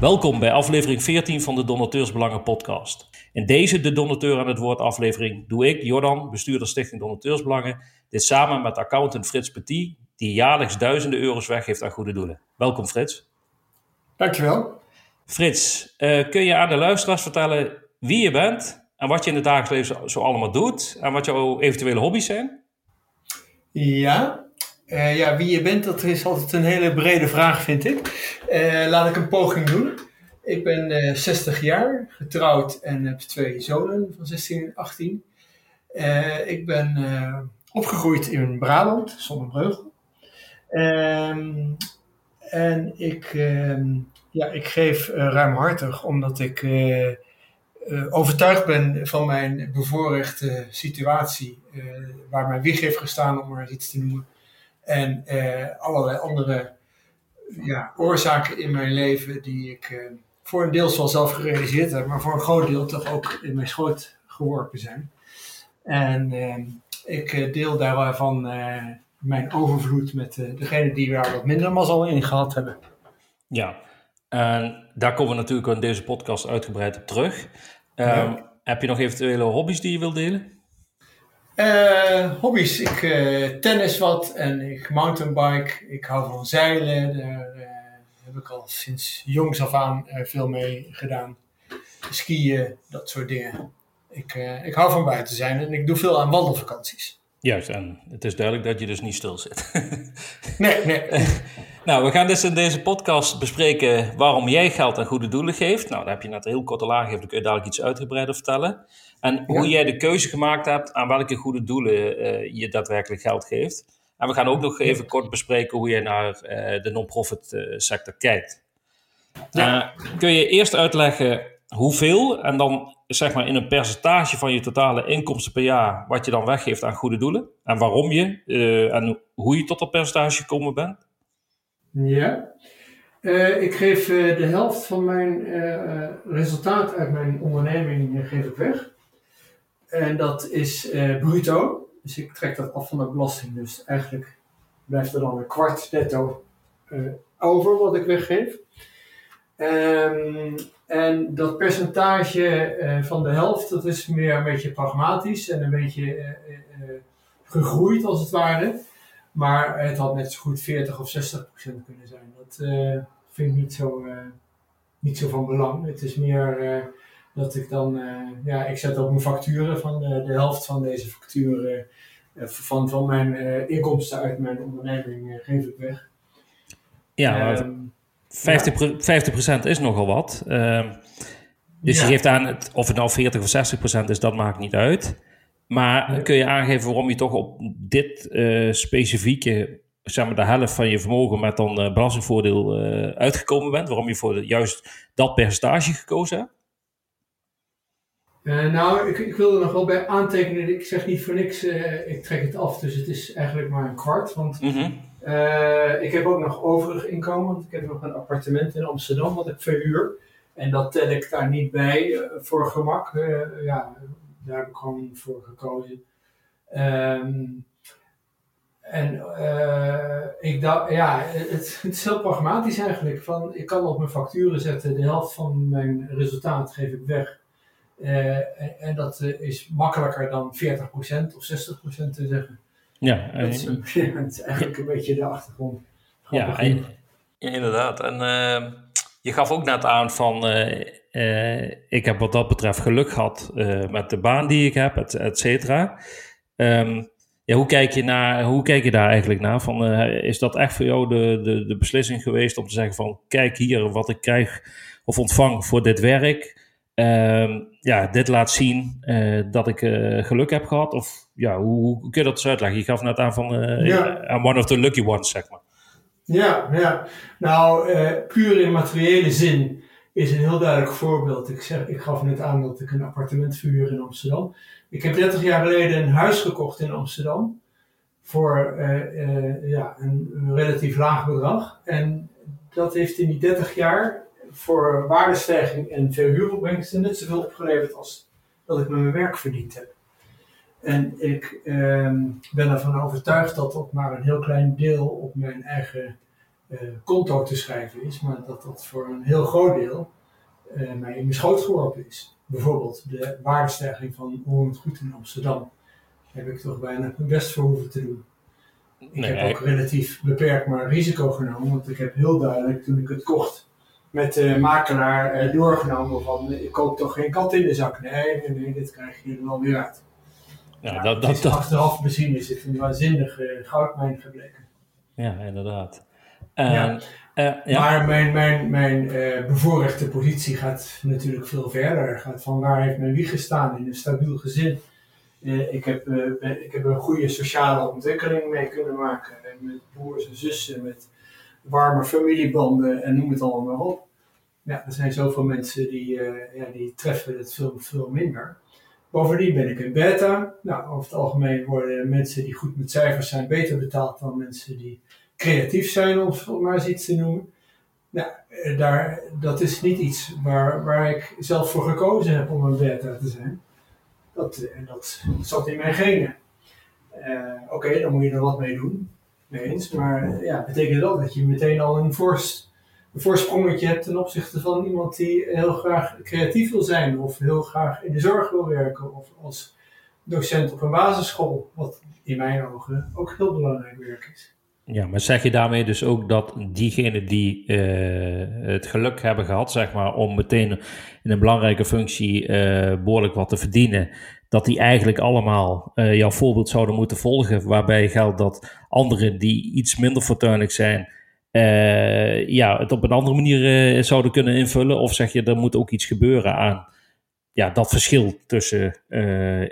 Welkom bij aflevering 14 van de Donateursbelangen podcast. In deze De Donateur aan het Woord aflevering doe ik, Jordan, bestuurder Stichting Donateursbelangen, dit samen met accountant Frits Petit, die jaarlijks duizenden euro's weggeeft aan goede doelen. Welkom Frits. Dankjewel. Frits, uh, kun je aan de luisteraars vertellen wie je bent en wat je in het dagelijks leven zo allemaal doet en wat jouw eventuele hobby's zijn? Ja, uh, ja, wie je bent, dat is altijd een hele brede vraag, vind ik. Uh, laat ik een poging doen. Ik ben uh, 60 jaar, getrouwd en heb twee zonen van 16 en 18. ik ben opgegroeid in Brabant, Zonnebreugel. Um, en ik, uh, ja, ik geef ruimhartig, omdat ik overtuigd ben van mijn bevoorrechte situatie, waar mijn wieg heeft gestaan, om maar iets te noemen. En allerlei andere ja, oorzaken in mijn leven die ik voor een deel wel zelf gerealiseerd heb, maar voor een groot deel toch ook in mijn schoot geworpen zijn. En ehm, ik deel daarvan mijn overvloed met degene die daar wat minder mazzel in gehad hebben. Ja, en daar komen we natuurlijk in deze podcast uitgebreid op terug. Um, Heb je nog eventuele hobby's die je wilt delen? Uh, hobby's, ik uh, tennis wat en ik mountainbike. Ik hou van zeilen, daar heb ik al sinds jongs af aan veel mee gedaan. Skiën, dat soort dingen. Ik, ik hou van buiten zijn en ik doe veel aan wandelvakanties. Juist, en het is duidelijk dat je dus niet stil zit. nee, nee. nou, we gaan dus in deze podcast bespreken waarom jij geld aan goede doelen geeft. Nou, daar heb je net een heel korte laag gegeven, dan kun je dadelijk iets uitgebreider vertellen. En hoe jij de keuze gemaakt hebt aan welke goede doelen uh, je daadwerkelijk geld geeft. En we gaan ook nog even kort bespreken hoe jij naar uh, de non-profit uh, sector kijkt. Ja. kun je eerst uitleggen hoeveel en dan zeg maar in een percentage van je totale inkomsten per jaar wat je dan weggeeft aan goede doelen en waarom je en hoe je tot dat percentage gekomen bent? Ja, uh, ik geef uh, de helft van mijn resultaat uit mijn onderneming geef ik weg. En dat is bruto, dus ik trek dat af van de belasting. Dus eigenlijk blijft er dan een kwart netto over wat ik weggeef. Um, en dat percentage van de helft, dat is meer een beetje pragmatisch en een beetje gegroeid als het ware. Maar het had net zo goed 40 of 60 procent kunnen zijn. Dat vind ik niet zo, niet zo van belang. Het is meer dat ik dan, ja, ik zet op mijn facturen van de helft van deze facturen, van, van mijn inkomsten uit mijn onderneming, geef ik weg. Ja, um, 50%, 50 is nogal wat. Uh, dus je geeft aan, het, of het nou 40 of 60 procent is, dat maakt niet uit. Maar kun je aangeven waarom je toch op dit uh, specifieke, zeg maar de helft van je vermogen met dan uh, belastingvoordeel uh, uitgekomen bent? Waarom je voor de, juist dat percentage gekozen hebt? nou, ik, ik wil er nog wel bij aantekenen. Ik zeg niet voor niks, ik trek het af. Dus het is eigenlijk maar een kwart. Want mm -hmm. Uh, ik heb ook nog overig inkomen, want ik heb nog een appartement in Amsterdam wat ik verhuur. En dat tel ik daar niet bij voor gemak. Ja, daar heb ik gewoon voor gekozen. Um, en ik dacht, ja, het, het, is heel pragmatisch eigenlijk. Van, ik kan op mijn facturen zetten, de helft van mijn resultaat geef ik weg. En, en, dat is makkelijker dan 40% of 60% te zeggen. Ja, dat is, is eigenlijk een beetje de achtergrond. Ja, en, ja, inderdaad. En uh, je gaf ook net aan van, uh, uh, ik heb wat dat betreft geluk gehad met de baan die ik heb, et, et cetera. Um, ja, hoe, kijk je naar, hoe kijk je daar eigenlijk naar? Van, is dat echt voor jou de, de, de beslissing geweest om te zeggen van, kijk hier wat ik krijg of ontvang voor dit werk. Uh, ja, dit laat zien dat ik geluk heb gehad? Of ja, hoe, hoe, kun je dat eens uitleggen? Je gaf net aan van ja. I'm one of the lucky ones, zeg maar. Ja, ja. nou, puur in materiële zin is een heel duidelijk voorbeeld. Ik, zeg, ik gaf net aan dat ik een appartement verhuur in Amsterdam. Ik heb 30 jaar geleden een huis gekocht in Amsterdam voor ja, een, relatief laag bedrag. En dat heeft in die 30 jaar voor waardestijging en verhuuropbrengsten net zoveel opgeleverd als dat ik met mijn werk verdiend heb. En ik ehm, ben ervan overtuigd dat dat maar een heel klein deel op mijn eigen konto te schrijven is, maar dat dat voor een heel groot deel mij in mijn schoot geworpen is. Bijvoorbeeld de waardestijging van onroerend goed in Amsterdam. Daar heb ik toch bijna mijn best voor hoeven te doen. Ik heb ook relatief beperkt maar risico genomen, want ik heb heel duidelijk toen ik het kocht met de makelaar eh, doorgenomen van ik koop toch geen kat in de zak. Nee, nee, nee, dit krijg je er wel weer uit. Ja, dat, dat, dat, achteraf bezien is het een waanzinnige goudmijn gebleken. Ja, inderdaad. Ja. Uh, ja. Maar mijn, mijn, mijn uh, bevoorrechte positie gaat natuurlijk veel verder. Gaat van waar heeft mijn wie gestaan in een stabiel gezin. Uh, ik, heb, ik heb een goede sociale ontwikkeling mee kunnen maken. Met broers en zussen, met warme familiebanden en noem het allemaal maar op. Ja, er zijn zoveel mensen die, ja, die treffen het veel, veel minder. Bovendien ben ik een beta. Nou, over het algemeen worden mensen die goed met cijfers zijn beter betaald dan mensen die creatief zijn, om maar eens iets te noemen. Nou, eh, daar, dat is niet iets waar, waar ik zelf voor gekozen heb om een beta te zijn. Dat, eh, dat zat in mijn genen. Uh, Oké, dan moet je er wat mee doen. Mee. Maar ja, betekent dat dat je meteen al een, fors, een voorsprongetje hebt ten opzichte van iemand die heel graag creatief wil zijn. Of heel graag in de zorg wil werken. Of als docent op een basisschool. Wat in mijn ogen ook heel belangrijk werk is. Ja, maar zeg je daarmee dus ook dat diegenen die uh, het geluk hebben gehad, zeg maar, om meteen in een belangrijke functie uh, behoorlijk wat te verdienen, dat die eigenlijk allemaal uh, jouw voorbeeld zouden moeten volgen, waarbij geldt dat anderen die iets minder fortuinlijk zijn, ja, het op een andere manier zouden kunnen invullen? Of zeg je, er moet ook iets gebeuren aan ja, dat verschil tussen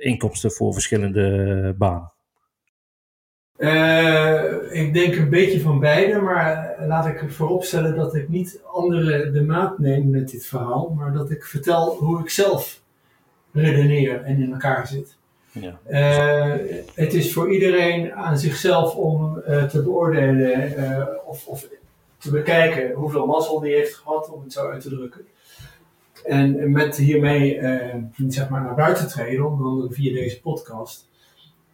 inkomsten voor verschillende banen? Uh, ik denk een beetje van beide, maar laat ik vooropstellen dat ik niet anderen de maat neem met dit verhaal, maar dat ik vertel hoe ik zelf redeneer en in elkaar zit. Ja. Uh, het is voor iedereen aan zichzelf om uh, te beoordelen of, of, te bekijken hoeveel mazzel die heeft gehad, om het zo uit te drukken. En met hiermee zeg maar naar buiten treden, onder andere via deze podcast,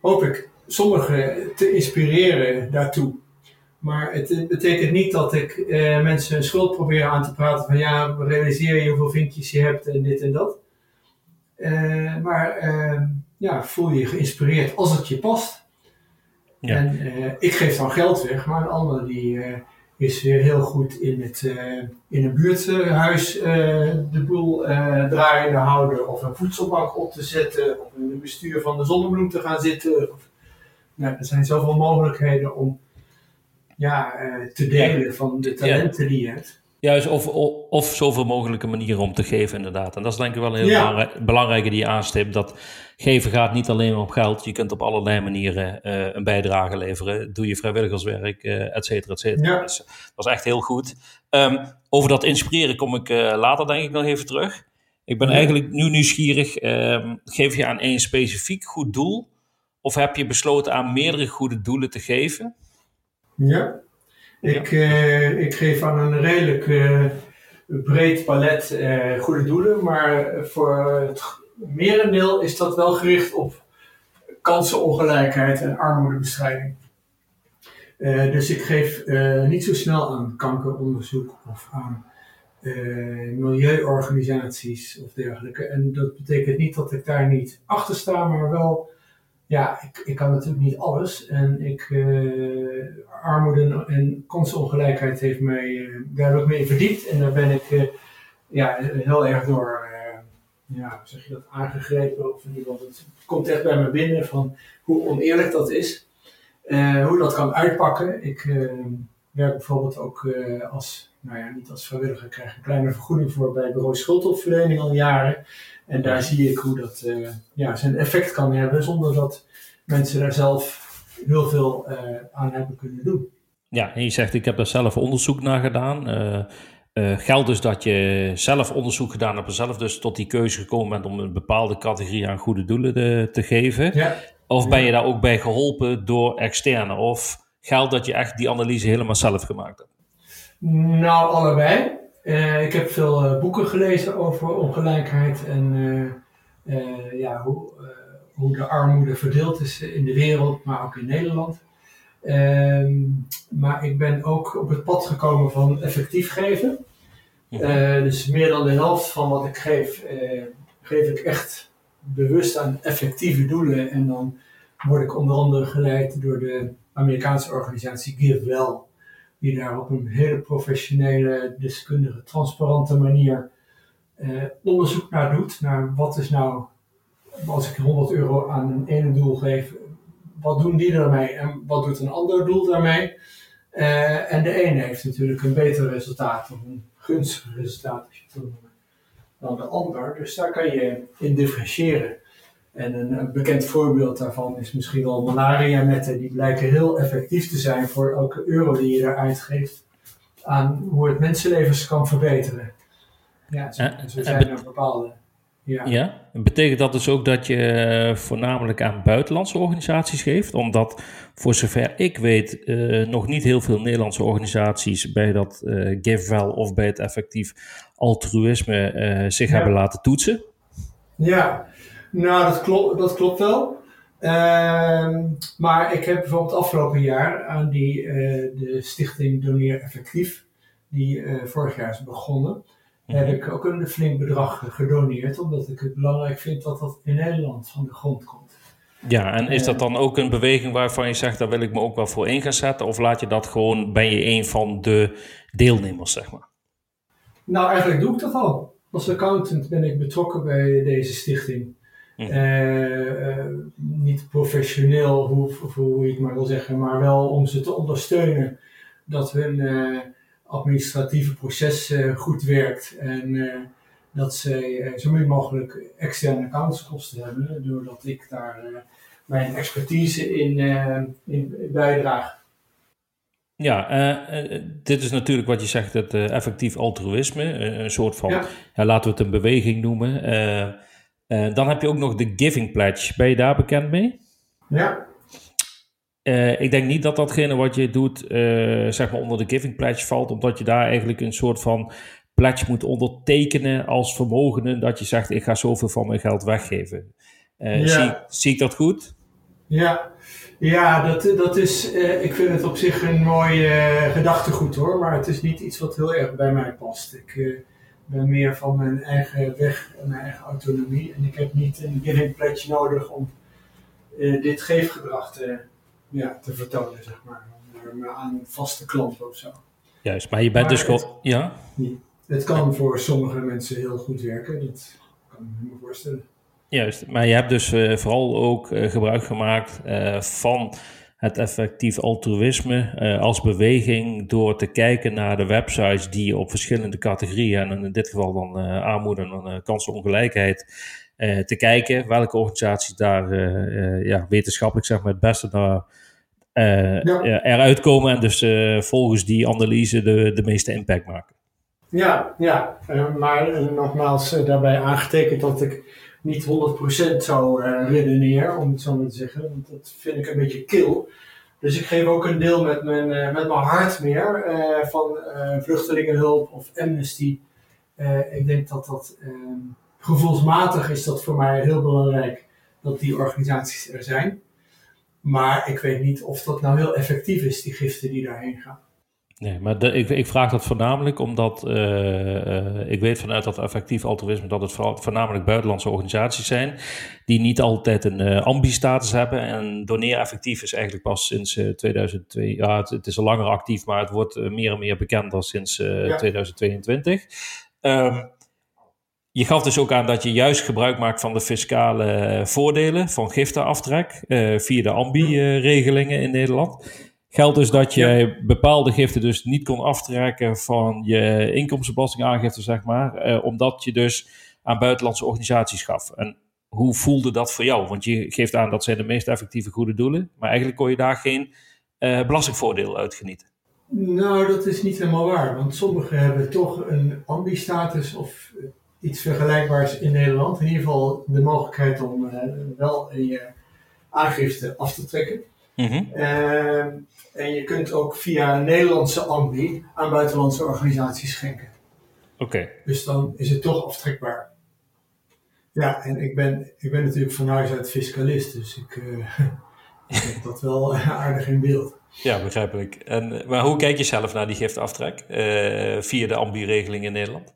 hoop ik sommigen te inspireren daartoe. Maar het betekent niet dat ik eh, mensen een schuld probeer aan te praten van ja, realiseer je hoeveel vinkjes je hebt en dit en dat. Uh, maar uh, ja, voel je geïnspireerd als het je past. Ja. En uh, ik geef dan geld weg, maar een ander die is weer heel goed in, het, in een buurthuis de boel draaiende houden of een voedselbank op te zetten of in het bestuur van de zonnebloem te gaan zitten. Of, nou, er zijn zoveel mogelijkheden om ja, uh, te delen van de talenten die je hebt. Juist, of, of, of, zoveel mogelijke manieren om te geven, inderdaad. En dat is denk ik wel een heel belangrijke die je aanstipt. Dat geven gaat niet alleen om geld. Je kunt op allerlei manieren uh, een bijdrage leveren. Doe je vrijwilligerswerk, uh, et cetera, et cetera. Dus, dat is echt heel goed. Um, over dat inspireren kom ik later denk ik nog even terug. Ik ben eigenlijk nu nieuwsgierig. Um, geef je aan één specifiek goed doel of heb je besloten aan meerdere goede doelen te geven? Ja, ik, uh, ik geef aan een redelijk uh, breed palet uh, goede doelen, maar voor het merendeel is dat wel gericht op kansenongelijkheid en armoedebestrijding. dus ik geef niet zo snel aan kankeronderzoek of aan milieuorganisaties of dergelijke. En dat betekent niet dat ik daar niet achter sta, maar wel ja, ik, ik kan natuurlijk niet alles. En ik, uh, armoede en kansenongelijkheid heeft mij, uh, daar ik mee verdiept. En daar ben ik uh, ja, heel erg door, ja, zeg je dat, aangegrepen. Of in ieder geval, het komt echt bij me binnen van hoe oneerlijk dat is. hoe dat kan uitpakken. Ik werk bijvoorbeeld ook als, nou ja, niet als vrijwilliger, ik krijg een kleine vergoeding voor bij bureau schuldopverlening al jaren. En daar zie ik hoe dat uh, ja, zijn effect kan hebben zonder dat mensen daar zelf heel veel uh, aan hebben kunnen doen. Ja, en je zegt ik heb daar zelf onderzoek naar gedaan. Uh, geldt dus dat je zelf onderzoek gedaan hebt en zelf dus tot die keuze gekomen bent om een bepaalde categorie aan goede doelen te, te geven? Ja. Of ben je daar ook bij geholpen door externe? Of geldt dat je echt die analyse helemaal zelf gemaakt hebt? Nou, allebei. Uh, ik heb veel uh, boeken gelezen over ongelijkheid en uh, ja, hoe, hoe de armoede verdeeld is in de wereld, maar ook in Nederland. Ehm, maar ik ben ook op het pad gekomen van effectief geven. Dus meer dan de helft van wat ik geef, geef ik echt bewust aan effectieve doelen. En dan word ik onder andere geleid door de Amerikaanse organisatie GiveWell. Die daar op een hele professionele, deskundige, transparante manier uh, onderzoek naar doet. Naar wat is nou, als ik 100 euro aan een ene doel geef, wat doen die daarmee en wat doet een ander doel daarmee? Uh, en de ene heeft natuurlijk een beter resultaat of een gunstiger resultaat, als je het wil noemen, dan de ander. Dus daar kan je in differentiëren. En een, een bekend voorbeeld daarvan is misschien wel malaria-netten. Die blijken heel effectief te zijn voor elke euro die je eruit geeft aan hoe het mensenlevens kan verbeteren. Ja, zo, en, zo zijn er bepaalde ja. ja. Betekent dat dus ook dat je eh, voornamelijk aan buitenlandse organisaties geeft? Omdat, voor zover ik weet, uh, nog niet heel veel Nederlandse organisaties bij dat uh, GiveWell of bij het effectief altruïsme zich hebben laten toetsen. Ja, nou dat klopt, dat klopt wel. Ehm, maar ik heb bijvoorbeeld afgelopen jaar aan die, de stichting Doneer Effectief, die vorig jaar is begonnen heb ik ook een flink bedrag gedoneerd, omdat ik het belangrijk vind dat dat in Nederland van de grond komt. Ja, en is dat dan ook een beweging waarvan je zegt, daar wil ik me ook wel voor in gaan zetten? Of laat je dat gewoon, ben je een van de deelnemers, zeg maar? Nou, eigenlijk doe ik dat al. Als accountant ben ik betrokken bij deze stichting. Mhm. Eh, eh, niet professioneel, hoe, hoe ik maar wil zeggen, maar wel om ze te ondersteunen dat hun uh, administratieve proces goed werkt en dat ze uh, zo min mogelijk externe accountantskosten hebben, doordat ik daar mijn expertise in, in bijdraag. Ja, dit is natuurlijk wat je zegt, het effectief altruïsme, een soort van, ja. Ja, laten we het een beweging noemen. Dan heb je ook nog de Giving Pledge. Ben je daar bekend mee? Ja, uh, ik denk niet dat datgene wat je doet, uh, zeg maar onder de Giving Pledge valt, omdat je daar eigenlijk een soort van pledge moet ondertekenen als vermogende, dat je zegt, ik ga zoveel van mijn geld weggeven. Ja. zie, zie, ik dat goed? Ja, ja dat, dat is, ik vind het op zich een mooi gedachtegoed hoor, maar het is niet iets wat heel erg bij mij past. Ik ben meer van mijn eigen weg en mijn eigen autonomie en ik heb niet een Giving Pledge nodig om dit geefgedrag te ja, te vertonen, zeg maar. Aan vaste klanten of zo. Juist, maar je bent dus gewoon. Ja? Het kan voor sommige mensen heel goed werken, dat kan ik me voorstellen. Juist, maar je hebt dus uh, vooral ook uh, gebruik gemaakt van het effectief altruïsme als beweging door te kijken naar de websites die op verschillende categorieën, en in dit geval dan armoede en kansenongelijkheid, te kijken welke organisaties daar ja, wetenschappelijk zeg maar, het beste naar uh, ja. eruit komen en dus uh, volgens die analyse de, de meeste impact maken. Ja, ja. Uh, maar nogmaals daarbij aangetekend dat ik niet 100% zo redeneer, om het zo maar te zeggen. Want dat vind ik een beetje kil. Dus ik geef ook een deel met mijn, met mijn hart meer van vluchtelingenhulp of amnesty. ik denk dat dat ehm, gevoelsmatig is dat voor mij heel belangrijk dat die organisaties er zijn. Maar ik weet niet of dat nou heel effectief is, die giften die daarheen gaan. Nee, maar de, ik, ik, vraag dat voornamelijk omdat uh, uh, ik weet vanuit dat effectief altruïsme dat het voornamelijk buitenlandse organisaties zijn die niet altijd een uh, ambi-status hebben. En Doneer Effectief is eigenlijk pas sinds 2002, ja, het, het, is al langer actief, maar het wordt meer en meer bekend dan sinds ja. 2022. Um, je gaf dus ook aan dat je juist gebruik maakt van de fiscale voordelen van giftenaftrek uh, via de ambi-regelingen in Nederland. Geldt dus dat je bepaalde giften dus niet kon aftrekken van je inkomstenbelastingaangifte, zeg maar, uh, omdat je dus aan buitenlandse organisaties gaf. En hoe voelde dat voor jou? Want je geeft aan dat zijn de meest effectieve goede doelen, maar eigenlijk kon je daar geen uh, belastingvoordeel uit genieten. Nou, dat is niet helemaal waar, want sommigen hebben toch een ambi-status of iets vergelijkbaars in Nederland. In ieder geval de mogelijkheid om uh, wel je aangifte af te trekken. Mm en je kunt ook via een Nederlandse ambi aan buitenlandse organisaties schenken. Oké. Dus dan is het toch aftrekbaar. Ja, en ik ben, ik ben natuurlijk van huis uit fiscalist, dus ik, uh, ik heb dat wel aardig in beeld. Ja, begrijpelijk. En, maar hoe kijk je zelf naar die giftaftrek uh, via de ambi-regeling in Nederland?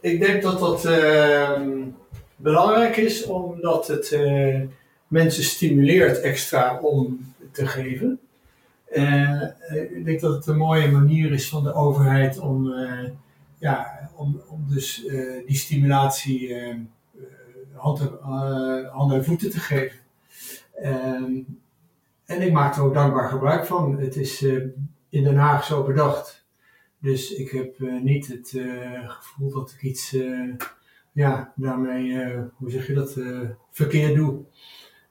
Ik denk dat dat uh, belangrijk is, omdat het mensen stimuleert extra om te geven. Uh, ik denk dat het een mooie manier is van de overheid om, ja, om, om dus die stimulatie handen, handen en voeten te geven. Ehm, en ik maak er ook dankbaar gebruik van. Het is in Den Haag zo bedacht. Dus ik heb niet het gevoel dat ik iets ja, daarmee, hoe zeg je dat, verkeerd doe.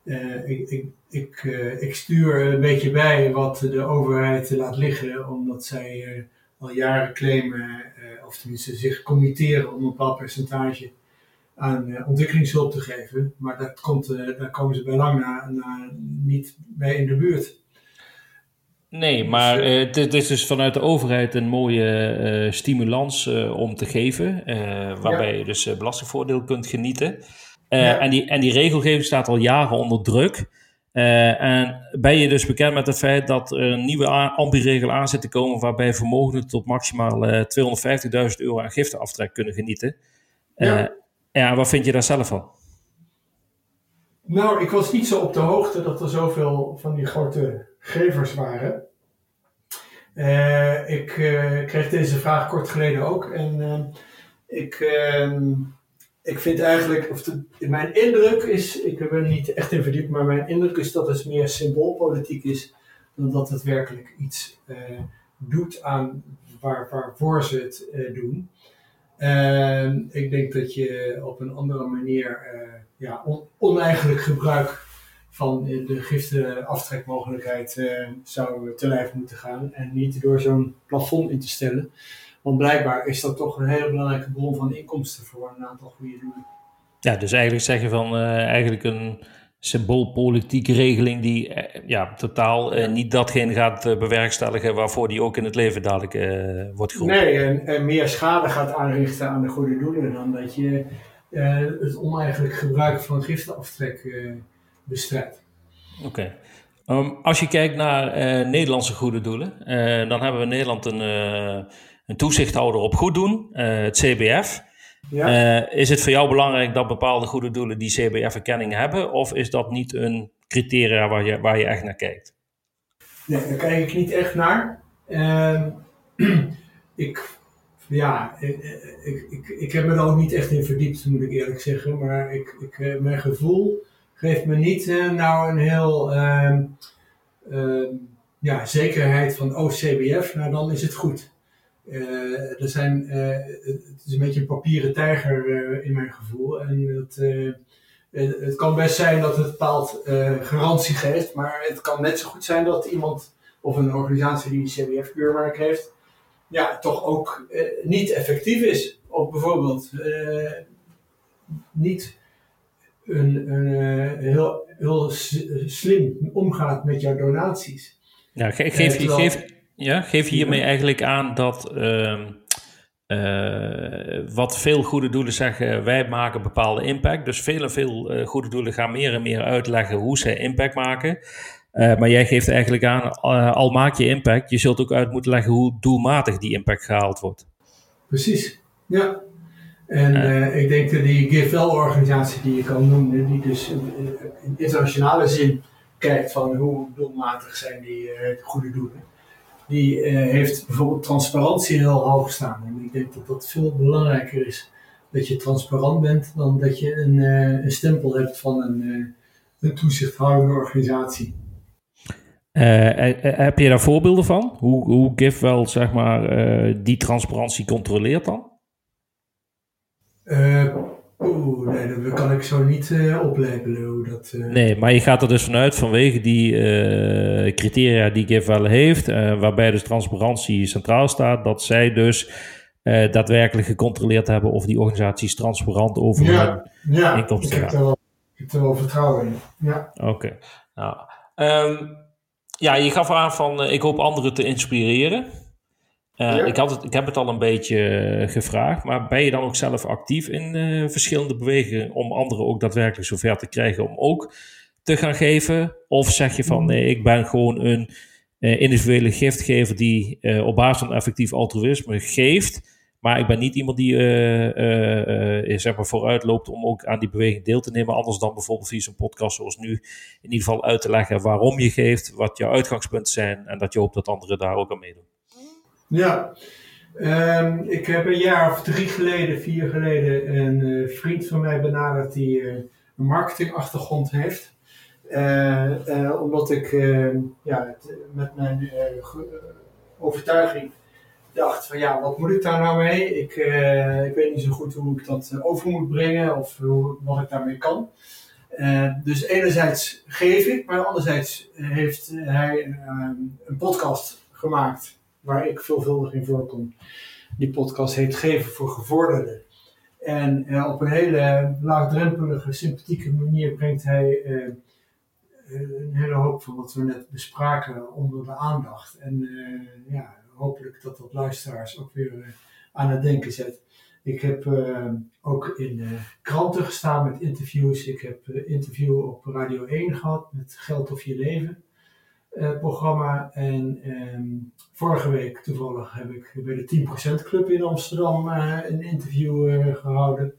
Uh, ik, ik, ik, uh, ik, stuur een beetje bij wat de overheid laat liggen, omdat zij uh, al jaren claimen, of tenminste zich committeren om een bepaald percentage aan ontwikkelingshulp te geven. Maar dat komt, daar komen ze bij lang na, na, niet bij in de buurt. Nee, maar uh, het, is dus vanuit de overheid een mooie uh, stimulans uh, om te geven, waarbij ja. je dus belastingvoordeel kunt genieten. Ja. en, die, en die regelgeving staat al jaren onder druk. en ben je dus bekend met het feit dat er een nieuwe ambi-regel aan zit te komen, waarbij vermogenden tot maximaal 250.000 euro aan giftenaftrek kunnen genieten. Ja. ja, wat vind je daar zelf van? Nou, ik was niet zo op de hoogte dat er zoveel van die grote gevers waren. Ik kreeg deze vraag kort geleden ook. En ik, ehm, ik vind eigenlijk, of mijn indruk is, ik ben er niet echt in verdiept, maar mijn indruk is dat het meer symboolpolitiek is dan dat het werkelijk iets doet aan waar, waarvoor ze het doen. Ehm, ik denk dat je op een andere manier ja, on, oneigenlijk gebruik van de giftenaftrekmogelijkheid zou te lijf moeten gaan en niet door zo'n plafond in te stellen. Want blijkbaar is dat toch een hele belangrijke bron van inkomsten voor een aantal goede doelen. Ja, dus eigenlijk zeggen van uh, eigenlijk een symboolpolitieke regeling die uh, ja, totaal uh, niet datgene gaat bewerkstelligen waarvoor die ook in het leven dadelijk wordt geroepen. Nee, en, en, meer schade gaat aanrichten aan de goede doelen dan dat je het oneigenlijk gebruik van giftenaftrek bestrijdt. Oké. Okay. Um, als je kijkt naar Nederlandse goede doelen, dan hebben we in Nederland een, een toezichthouder op goed doen, het CBF. Ja. is het voor jou belangrijk dat bepaalde goede doelen die CBF-erkenning hebben, of is dat niet een criteria waar je, waar je echt naar kijkt? Nee, daar kijk ik niet echt naar. Ehm, ik, ja, ik, ik, ik, ik, heb me er ook niet echt in verdiept, moet ik eerlijk zeggen. Maar ik, ik, mijn gevoel geeft me niet uh, nou een heel uh, uh, ja, zekerheid van oh CBF, nou dan is het goed. Eh, er zijn, eh, het is een beetje een papieren tijger in mijn gevoel. En het, het, het, kan best zijn dat het bepaald garantie geeft, maar het kan net zo goed zijn dat iemand of een organisatie die een CBF-keurmerk heeft, ja, toch ook niet effectief is. Of bijvoorbeeld niet een, een, een eh, heel, heel slim omgaat met jouw donaties. Ja, ge geef, je, geef, ja, geef hiermee eigenlijk aan dat uh, uh, wat veel goede doelen zeggen, wij maken bepaalde impact. Dus veel en veel uh, goede doelen gaan meer en meer uitleggen hoe zij impact maken. maar jij geeft eigenlijk aan, al maak je impact, je zult ook uit moeten leggen hoe doelmatig die impact gehaald wordt. Precies, ja. En ik denk dat die GIFL-organisatie die je kan noemen, die dus in, in, internationale zin kijkt van hoe doelmatig zijn die goede doelen, die uh, heeft bijvoorbeeld transparantie heel hoog staan. En ik denk dat dat veel belangrijker is dat je transparant bent dan dat je een, een stempel hebt van een, een toezichthoudende organisatie. heb je daar voorbeelden van? Hoe, hoe GIFL zeg maar, die transparantie controleert dan? Uh, Oeh, nee, dat kan ik zo niet uh, oplepelen hoe dat... Uh... Nee, maar je gaat er dus vanuit vanwege die uh, criteria die GIFWell heeft, waarbij dus transparantie centraal staat, dat zij dus daadwerkelijk gecontroleerd hebben of die organisaties transparant over ja, hun ja, inkomsten gaan. Ik heb, er wel, ik heb er wel vertrouwen in, ja. Oké. Okay. Nou, um, ja, je gaf aan van, ik hoop anderen te inspireren. Uh, ik, had het, ik heb het al een beetje eh, gevraagd, maar ben je dan ook zelf actief in uh, verschillende bewegingen om anderen ook daadwerkelijk zover te krijgen om ook te gaan geven? Of zeg je van nee, ik ben gewoon een individuele giftgever die op basis van effectief altruïsme geeft. Maar ik ben niet iemand die zeg maar vooruit loopt om ook aan die beweging deel te nemen. Anders dan bijvoorbeeld via zo'n podcast zoals nu. In ieder geval uit te leggen waarom je geeft, wat jouw uitgangspunten zijn. En dat je hoopt dat anderen daar ook aan meedoen. Ja, um, ik heb een jaar of drie geleden, vier geleden, een vriend van mij benaderd die een marketingachtergrond heeft. omdat ik ehm, ja, met mijn overtuiging dacht van ja, wat moet ik daar nou mee? Ik, ik weet niet zo goed hoe ik dat eh, over moet brengen of hoe, wat ik daarmee kan. Dus enerzijds geef ik, maar anderzijds heeft hij een podcast gemaakt waar ik veelvuldig in voorkom. Die podcast heet Geven voor Gevorderden. En op een hele laagdrempelige, sympathieke manier brengt hij een hele hoop van wat we net bespraken onder de aandacht. En ja, hopelijk dat dat luisteraars ook weer eh, aan het denken zet. Ik heb ook in kranten gestaan met interviews. Ik heb uh, interview op Radio 1 gehad met Geld of Je Leven programma. En um, vorige week toevallig heb ik bij de 10% Club in Amsterdam een interview gehouden.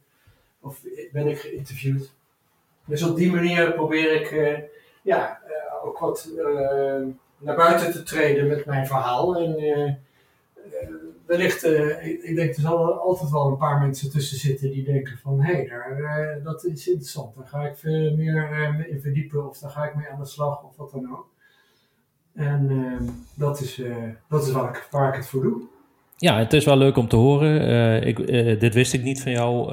Of ben ik geïnterviewd. Dus op die manier probeer ik ja, ook wat naar buiten te treden met mijn verhaal. En uh, wellicht, uh, ik, denk er zal altijd wel een paar mensen tussen zitten die denken van hé, hey, daar, uh, dat is interessant. Daar ga ik veel meer in verdiepen of daar ga ik mee aan de slag of wat dan ook. En ehm, dat is, dat is waar ik, waar ik het voor doe. Ja, het is wel leuk om te horen. ik, dit wist ik niet van jou,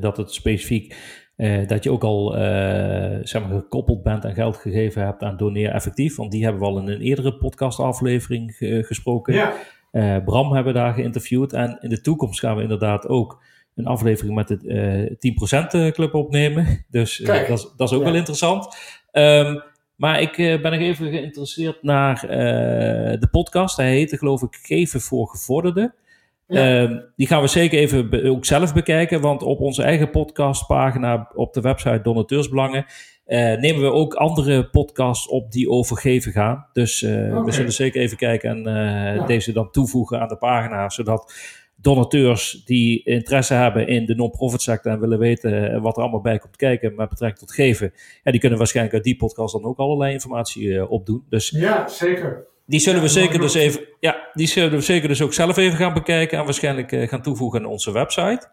dat het specifiek uh, dat je ook al uh, zeg maar, gekoppeld bent en geld gegeven hebt aan Doneer Effectief. Want die hebben we al in een eerdere podcastaflevering uh, gesproken. Ja. Bram hebben we daar geïnterviewd. En in de toekomst gaan we inderdaad ook een aflevering met de 10% Club opnemen. Dus dat, is, dat is ook wel interessant. Um, maar ik ben nog even geïnteresseerd naar de podcast. Hij heette geloof ik Geven voor Gevorderden. Ehm, die gaan we zeker even ook zelf bekijken, want op onze eigen podcastpagina op de website Donateursbelangen uh, nemen we ook andere podcasts op die over geven gaan. Dus uh, we zullen zeker even kijken en ja. deze dan toevoegen aan de pagina, zodat donateurs die interesse hebben in de non-profit sector en willen weten wat er allemaal bij komt kijken met betrekking tot geven, ja, die kunnen waarschijnlijk uit die podcast dan ook allerlei informatie opdoen. Dus, ja, zeker. Die zullen we zeker dus even, ja, die zullen we zeker dus ook zelf even gaan bekijken en waarschijnlijk uh, gaan toevoegen aan onze website.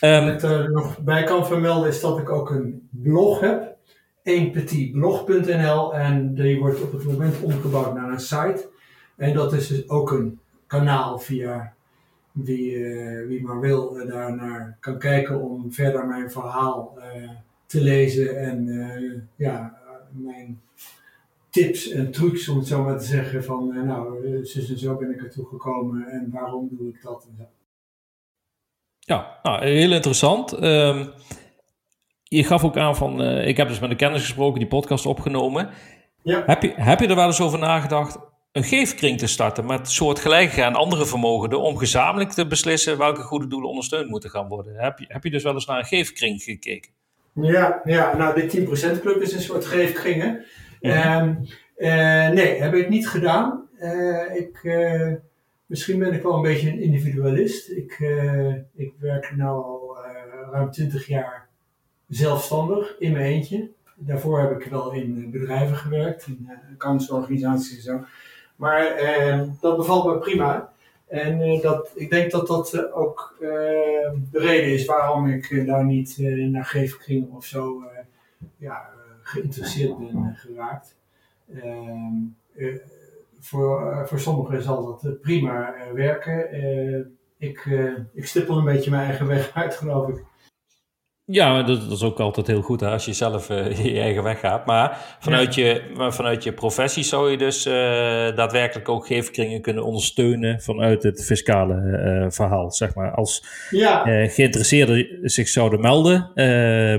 Um, Wat ik er nog bij kan vermelden is dat ik ook een blog heb, eenpetitblog.nl en die wordt op het moment omgebouwd naar een site. En dat is dus ook een kanaal via wie, uh, wie maar wil uh, daarnaar kan kijken om verder mijn verhaal te lezen en ja, mijn tips en trucs, om het zo maar te zeggen, van nou, zus en zo ben ik ertoe gekomen en waarom doe ik dat en zo. Ja, nou, heel interessant. Um, je gaf ook aan van, uh, ik heb dus met een kennis gesproken, die podcast opgenomen. Ja. Heb, je, heb je er wel eens over nagedacht een geefkring te starten met soortgelijke en andere vermogenden om gezamenlijk te beslissen welke goede doelen ondersteund moeten gaan worden? Heb je, heb je dus wel eens naar een geefkring gekeken? Ja, ja nou, de 10% Club is een soort geefkring, hè? Um, nee, heb ik niet gedaan. Uh, ik, uh, misschien ben ik wel een beetje een individualist. Ik, ik werk nu al ruim 20 jaar zelfstandig in mijn eentje. Daarvoor heb ik wel in bedrijven gewerkt, in accountsorganisaties en zo. Maar ehm, dat bevalt me prima. En dat, ik denk dat dat ook ehm, de reden is waarom ik daar niet naar geefkring of zo ja, geïnteresseerd ben geraakt. Ehm, eh, voor, voor sommigen zal dat eh, prima werken. ik, ik stippel een beetje mijn eigen weg uit, geloof ik. Ja, dat, dat, is ook altijd heel goed hè, als je zelf je eigen weg gaat. Maar vanuit, je, vanuit je professie zou je dus daadwerkelijk ook geefkringen kunnen ondersteunen vanuit het fiscale verhaal. Zeg maar. Als ja. geïnteresseerden zich zouden melden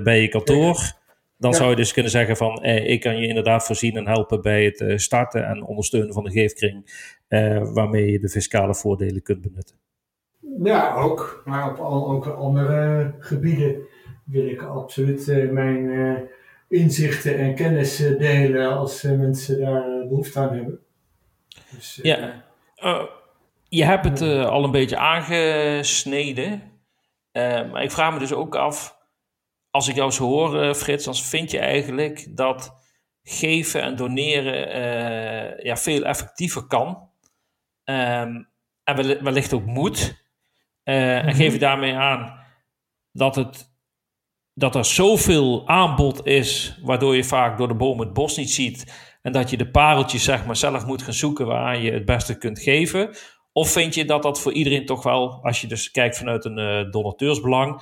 bij je kantoor, dan zou je dus kunnen zeggen van, eh, ik kan je inderdaad voorzien en helpen bij het eh, starten en ondersteunen van de geefkring, eh, waarmee je de fiscale voordelen kunt benutten. Ja, ook. Maar op al, ook andere gebieden wil ik absoluut mijn inzichten en kennis delen als mensen daar behoefte aan hebben. Dus, ja, je hebt het al een beetje aangesneden. maar ik vraag me dus ook af, als ik jou zo hoor, Frits, dan vind je eigenlijk dat geven en doneren ja, veel effectiever kan. Um, en wellicht ook moet. Uh, En mhm. geef je daarmee aan dat, het, dat er zoveel aanbod is, waardoor je vaak door de boom het bos niet ziet. En dat je de pareltjes zeg maar, zelf moet gaan zoeken waar je het beste kunt geven. Of vind je dat dat voor iedereen toch wel, als je dus kijkt vanuit een uh, donateursbelang,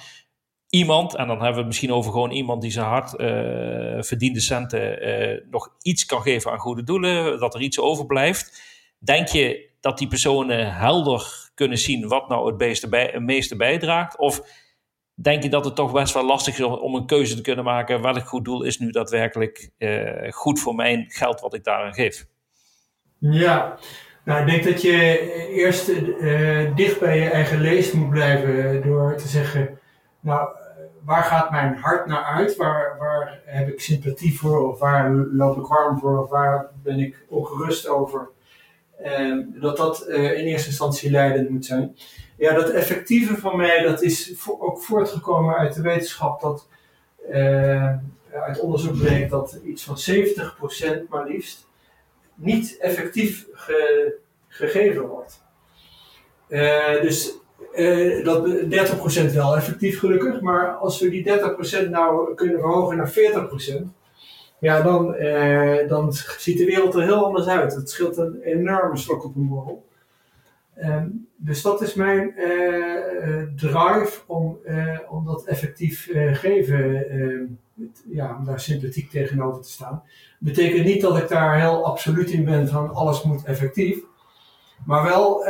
iemand, en dan hebben we het misschien over gewoon iemand die zijn hard uh, verdiende centen uh, nog iets kan geven aan goede doelen, dat er iets overblijft. Denk je dat die personen helder kunnen zien wat nou het bij, het meeste bijdraagt? Of denk je dat het toch best wel lastig is om een keuze te kunnen maken welk goed doel is nu daadwerkelijk uh, goed voor mijn geld wat ik daaraan geef? Ja, nou, ik denk dat je eerst uh, dicht bij je eigen leest moet blijven door te zeggen, nou, waar gaat mijn hart naar uit? Waar, waar heb ik sympathie voor? Of waar loop ik warm voor? Of waar ben ik ongerust over? Ehm, dat dat uh, in eerste instantie leidend moet zijn. Ja, dat effectieve van mij, dat is ook voortgekomen uit de wetenschap dat uh, uit onderzoek bleek dat iets van 70% maar liefst niet effectief ge, gegeven wordt. Uh, dus dat 30% wel effectief gelukkig, maar als we die 30% nou kunnen verhogen naar 40%, ja, dan, eh, dan ziet de wereld er heel anders uit. Het scheelt een enorme slok op een borrel. Um, dus dat is mijn uh, drive om, uh, om dat effectief geven, ehm, ja, om daar sympathiek tegenover te staan. Betekent niet dat ik daar heel absoluut in ben van alles moet effectief. Maar wel,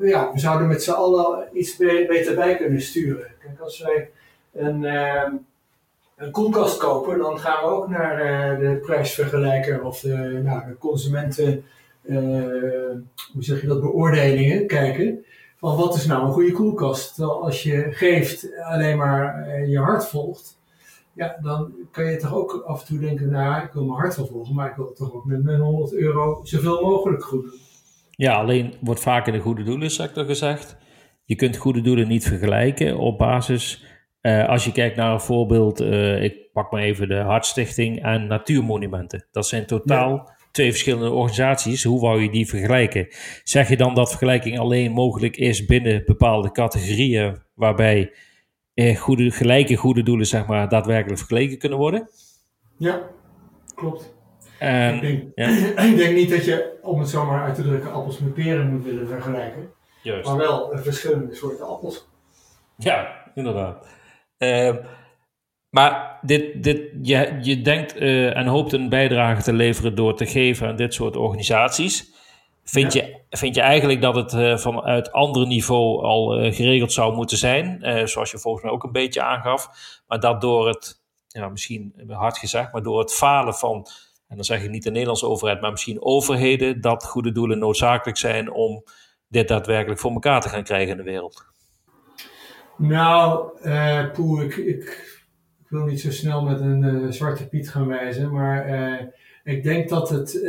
ja, we zouden met z'n allen iets beter bij kunnen sturen. Kijk, als wij een ehm, een koelkast kopen, dan gaan we ook naar uh, de prijsvergelijker of de, nou, de consumenten, uh, hoe zeg je dat, beoordelingen kijken. Van wat is nou een goede koelkast? Terwijl als je geeft alleen maar je hart volgt, ja, dan kan je toch ook af en toe denken, nou, ik wil mijn hart wel volgen, maar ik wil toch ook met mijn 100 euro zoveel mogelijk goed. Ja, alleen wordt vaak in de goede doelensector gezegd, je kunt goede doelen niet vergelijken op basis uh, als je kijkt naar een voorbeeld, uh, ik pak maar even de Hartstichting en Natuurmonumenten. Dat zijn totaal twee verschillende organisaties. Hoe wou je die vergelijken? Zeg je dan dat vergelijking alleen mogelijk is binnen bepaalde categorieën waarbij uh, goede, gelijke goede doelen zeg maar, daadwerkelijk vergeleken kunnen worden? Ja, klopt. En, ik, denk, ja. ik denk niet dat je, om het zomaar uit te drukken, appels met peren moet willen vergelijken. Juist. Maar wel verschillende soorten appels. Ja, inderdaad. Ehm, maar dit, dit, je, je denkt uh, en hoopt een bijdrage te leveren door te geven aan dit soort organisaties. Vind, je, vind je eigenlijk dat het uh, vanuit ander niveau al uh, geregeld zou moeten zijn? zoals je volgens mij ook een beetje aangaf. Maar dat door het, ja, misschien hard gezegd, maar door het falen van, en dan zeg ik niet de Nederlandse overheid, maar misschien overheden, dat goede doelen noodzakelijk zijn om dit daadwerkelijk voor elkaar te gaan krijgen in de wereld. Nou, uh, ik, ik, wil niet zo snel met een uh, zwarte piet gaan wijzen, maar uh, ik denk dat het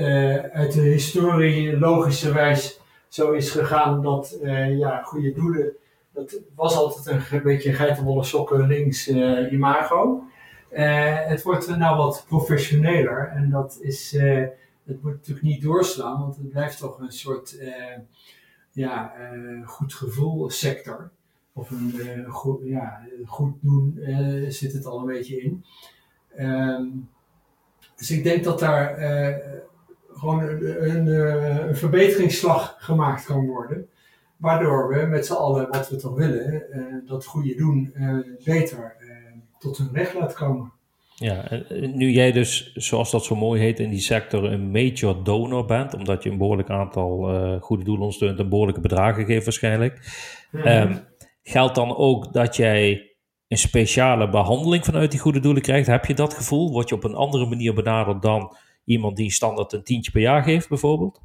uit de historie logischerwijs zo is gegaan dat ja, goede doelen, dat was altijd een beetje geitenwolle sokken links imago. het wordt nou wat professioneler en dat is, het moet natuurlijk niet doorslaan, want het blijft toch een soort ja, goed gevoel sector of een uh, goed, ja, goed doen uh, zit het al een beetje in. Um, dus ik denk dat daar uh, gewoon een, een, een, verbeteringsslag gemaakt kan worden. Waardoor we met z'n allen, wat we toch willen, dat goede doen beter tot hun recht laat komen. Ja, nu jij dus, zoals dat zo mooi heet in die sector, een major donor bent, omdat je een behoorlijk aantal uh, goede doelen steunt en behoorlijke bedragen geeft waarschijnlijk. Mm -hmm. Geldt dan ook dat jij een speciale behandeling vanuit die goede doelen krijgt? Heb je dat gevoel? Word je op een andere manier benaderd dan iemand die standaard een tientje per jaar geeft, bijvoorbeeld?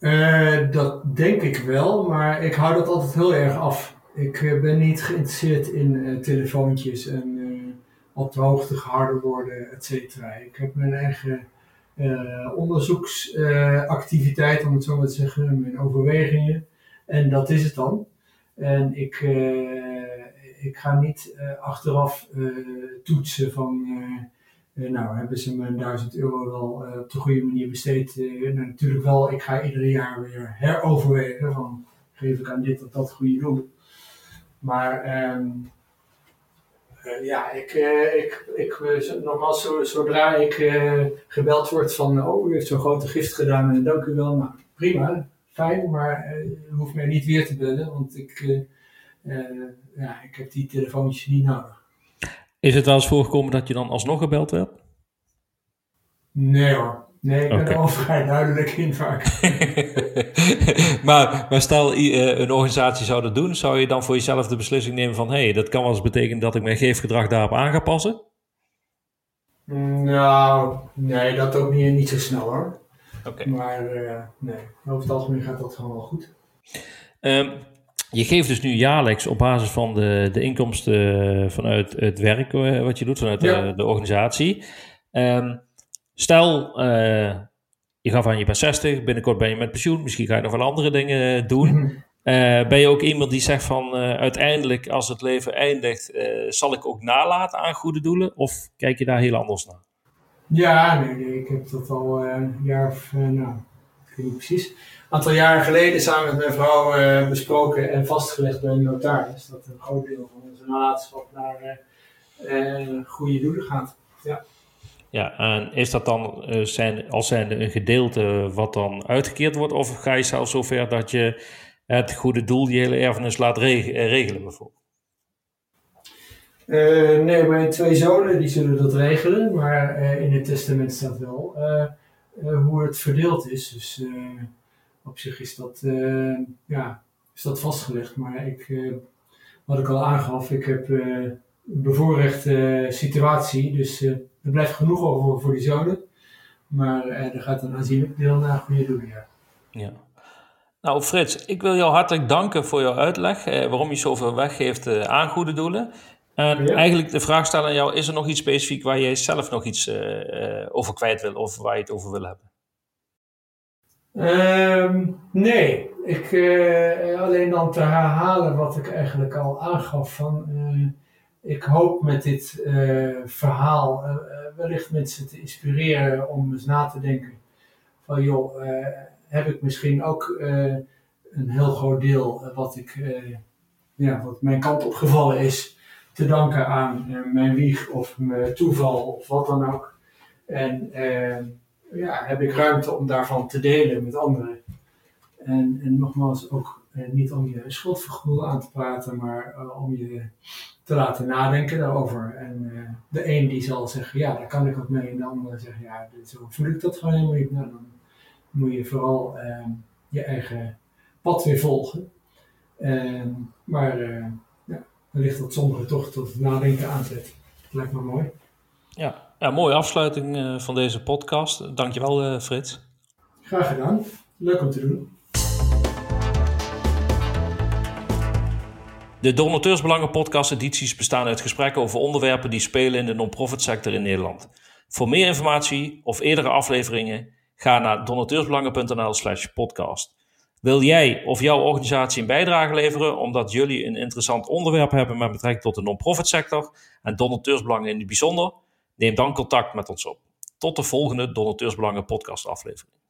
Uh, dat denk ik wel, maar ik hou dat altijd heel erg af. Ik uh, ben niet geïnteresseerd in uh, telefoontjes en op de hoogte gehouden worden, et cetera. Ik heb mijn eigen onderzoeksactiviteit, om het zo maar te zeggen, mijn overwegingen. En dat is het dan. En ik, ik ga niet achteraf toetsen van uh, nou, hebben ze me 1000 euro wel uh, op de goede manier besteed? Uh, natuurlijk wel, ik ga ieder jaar weer heroverwegen van geef ik aan dit of dat goede doel. Maar um, ja, ik, ik, ik, nogmaals, zodra ik gebeld word van, oh, u heeft zo'n grote gift gedaan en dank u wel, nou prima, fijn, maar u hoeft mij niet weer te bellen, want ik, ja, ik heb die telefoontjes niet nodig. Is het wel eens voorgekomen dat je dan alsnog gebeld werd? Nee hoor. Nee, ik ben er al vrij duidelijk in vaak. maar, maar stel een organisatie zou dat doen, zou je dan voor jezelf de beslissing nemen van hé, hey, dat kan wel eens betekenen dat ik mijn geefgedrag daarop aan ga passen? Nou, nee, dat ook niet, niet zo snel hoor. Oké. Maar uh, nee, over het algemeen gaat dat gewoon wel goed. Um, je geeft dus nu jaarlijks op basis van de, de inkomsten vanuit het werk eh, wat je doet, vanuit de, de, organisatie. Um, stel, uh, je gaf aan je bent 60, binnenkort ben je met pensioen, misschien ga je nog wel andere dingen doen. Mhm. Uh, ben je ook iemand die zegt van uiteindelijk als het leven eindigt, zal ik ook nalaten aan goede doelen? Of kijk je daar heel anders naar? Ja, nee, nee ik heb dat al een jaar of, nou, ik weet niet precies aantal jaren geleden samen met mijn vrouw uh, besproken en vastgelegd bij een notaris. Dat een groot deel van onze nalatenschap naar goede doelen gaat. Ja. Ja, en is dat dan zijn, als zijnde een gedeelte wat dan uitgekeerd wordt? Of ga je zelfs zover dat je het goede doel, je hele erfenis laat regelen bijvoorbeeld? Nee, mijn twee zonen die zullen dat regelen, maar in het testament staat wel hoe het verdeeld is. Dus op zich is dat, uh, ja, is dat vastgelegd. Maar ik, uh, wat ik al aangaf, ik heb uh, een bevoorrechte situatie. Dus er blijft genoeg over voor die zonen. Maar er gaat een aanzienlijk deel naar goede doelen. Ja. ja. Nou, Frits, ik wil jou hartelijk danken voor jouw uitleg. waarom je zoveel weggeeft aan goede doelen. En eigenlijk de vraag stellen aan jou: is er nog iets specifiek waar jij zelf nog iets over kwijt wil of waar je het over wil hebben? Um, nee, ik, uh, alleen dan te herhalen wat ik eigenlijk al aangaf. Van, uh, ik hoop met dit verhaal wellicht mensen te inspireren om eens na te denken. Van joh, heb ik misschien ook een heel groot deel wat, ik, ja, wat mijn kant opgevallen is, te danken aan mijn wieg of mijn toeval of wat dan ook. En ehm, ja, heb ik ruimte om daarvan te delen met anderen. En, en nogmaals, ook eh, niet om je schuldvergoed aan te praten, maar om je te laten nadenken daarover. En de een die zal zeggen, ja, daar kan ik ook mee. En de ander zegt, ja, zo voel ik dat gewoon helemaal niet. Nou, dan moet je vooral je eigen pad weer volgen. Maar wellicht dat sommigen toch tot het nadenken aanzet. Dat lijkt me mooi. Ja, ja, mooie afsluiting uh, van deze podcast. Dankjewel, uh, Frits. Graag gedaan. Leuk om te doen. De Donateursbelangen podcast edities bestaan uit gesprekken over onderwerpen die spelen in de non-profit sector in Nederland. Voor meer informatie of eerdere afleveringen ga naar donateursbelangen.nl/slash podcast. Wil jij of jouw organisatie een bijdrage leveren omdat jullie een interessant onderwerp hebben met betrekking tot de non-profit sector en donateursbelangen in het bijzonder? Neem dan contact met ons op. Tot de volgende Donateursbelangen podcast aflevering.